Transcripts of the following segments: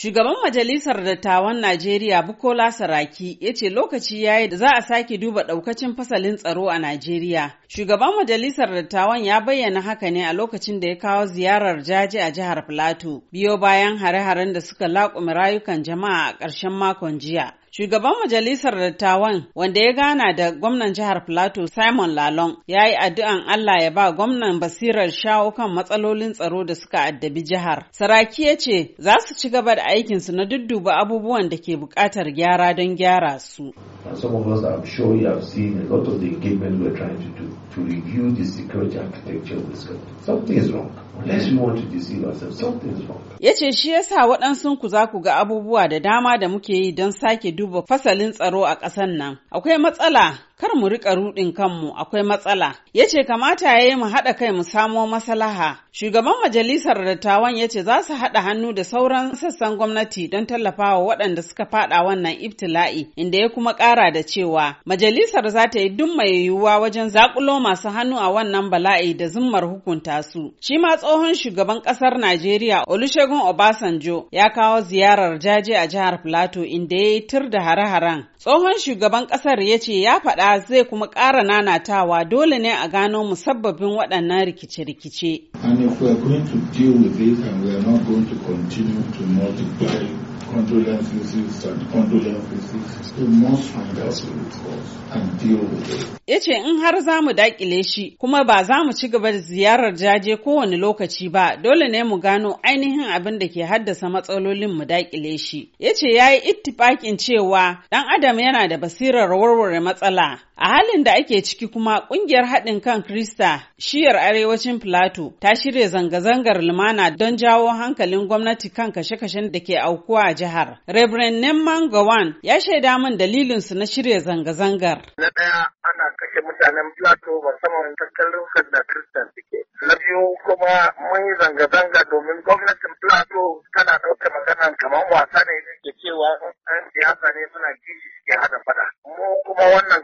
Shugaban Majalisar Dattawan Najeriya Bukola Saraki ya ce lokaci ya yi da za a sake duba ɗaukacin fasalin tsaro a Najeriya. Shugaban Majalisar Dattawan ya bayyana haka ne a lokacin da ya kawo ziyarar jaji a jihar Filato, biyo bayan hare-haren da suka laƙume rayukan jama'a a ƙarshen makon jiya. Shugaban Majalisar Dattawan wanda ya gana da gwamnan jihar Plateau Simon Lalong ya yi addu'an Allah ya ba gwamnan basirar shawo kan matsalolin tsaro da suka addabi jihar. Saraki ya ce za su ci gaba da aikinsu na dudduba abubuwan da ke buƙatar gyara don gyara su. Some of us, I'm sure you have seen a lot of the engagement we're trying to do to review the security architecture of this country. Something is wrong. Unless we want to deceive ourselves, something is wrong. Ya ce shi yasa waɗansu ku za ku ga abubuwa da dama da muke yi don sake duba fasalin tsaro a ƙasan nan. Akwai matsala kar mu riƙa rudin kanmu akwai matsala. Ya ce kamata ya yi mu haɗa kai mu samo maslaha. Shugaban majalisar dattawan ya ce za su haɗa hannu da sauran sassan gwamnati don tallafawa waɗanda suka faɗa wannan ibtila'i inda ya kuma ƙara da cewa majalisar za ta yi duk mai yiwuwa wajen zakulo masu hannu a wannan bala'i da zummar hukunta su. Shi ma tsohon shugaban ƙasar Najeriya Olusegun Obasanjo ya kawo ziyarar jaje a jihar Plateau inda ya yi tur da hare-haren. Tsohon shugaban ƙasar ya ce ya faɗa zai kuma ƙara nanatawa dole ne a gano musabbabin waɗannan rikice-rikice. And if we are going to deal with it and we are not going to continue to multiply condolence visits and condolence visits, we must find out the root cause and deal with it. Ya ce in har za mu daƙile shi kuma ba za mu ci gaba da ziyarar jaje kowane lokaci ba dole ne mu gano ainihin abin da ke haddasa matsalolin mu daƙile shi. Ya ce ya yi ittifaƙin cewa ɗan adam yana da basirar warware matsala. A halin da ake ciki kuma ƙungiyar haɗin kan Krista shiyar arewacin Filato ta shirya zanga-zangar lumana don jawo hankalin gwamnati kan kashe-kashen da ke aukuwa a jihar. Reverend Nemman Gawan ya shaida min dalilinsu na shirya zanga-zangar. Na ɗaya ana kashe mutanen Plateau musamman tattalin da Kristan suke. Na biyu kuma mun yi zanga-zanga domin gwamnatin Plateau tana ɗauka magana kamar wasa ne ke cewa ɗan siyasa ne suna kishi suke hada fada. Mu kuma wannan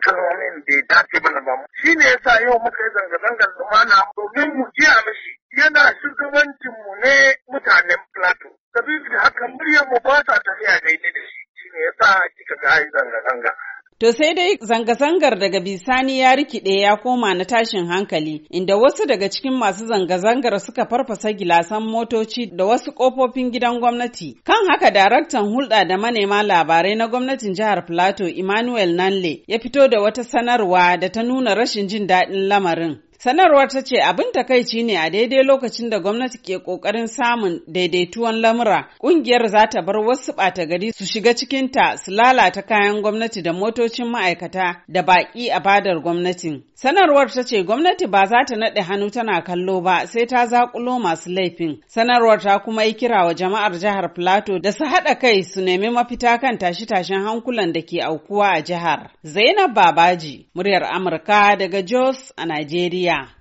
kalmomin bai dace mana ba. Shi ne yasa yau muka yi zanga-zangar lumana domin mu jiya mishi yana shugabancinmu ne mutanen Plateau. Sabili da haka muryar mu ba ta tafiya daidai da shi. Shi ne yasa kika ga yi zanga-zanga. To sai dai zanga-zangar daga bisani ya rikide ya koma na tashin hankali, inda wasu daga cikin masu zanga-zangar suka farfasa gilasan motoci da wasu kofofin gidan gwamnati. Kan haka daraktan hulɗa da manema labarai na gwamnatin jihar Plateau Emmanuel Nanle ya fito da wata sanarwa da ta nuna rashin jin daɗin lamarin. Sanarwar ta ce abin takaici ne a daidai lokacin da gwamnati ke ƙoƙarin samun daidaituwan lamura, ƙungiyar za ta bar wasu ɓata gari su shiga cikinta su lalata kayan gwamnati da motocin ma'aikata da baƙi a badar gwamnatin. Sanarwar ta ce gwamnati ba za ta naɗe hannu tana kallo ba sai ta zaƙulo masu laifin. Sanarwar ta kuma yi kira wa jama'ar jihar Plateau da su haɗa kai su nemi mafita kan tashe-tashen hankulan da ke aukuwa a jihar. Zainab Babaji, muryar Amurka daga Jos a Najeriya. ya.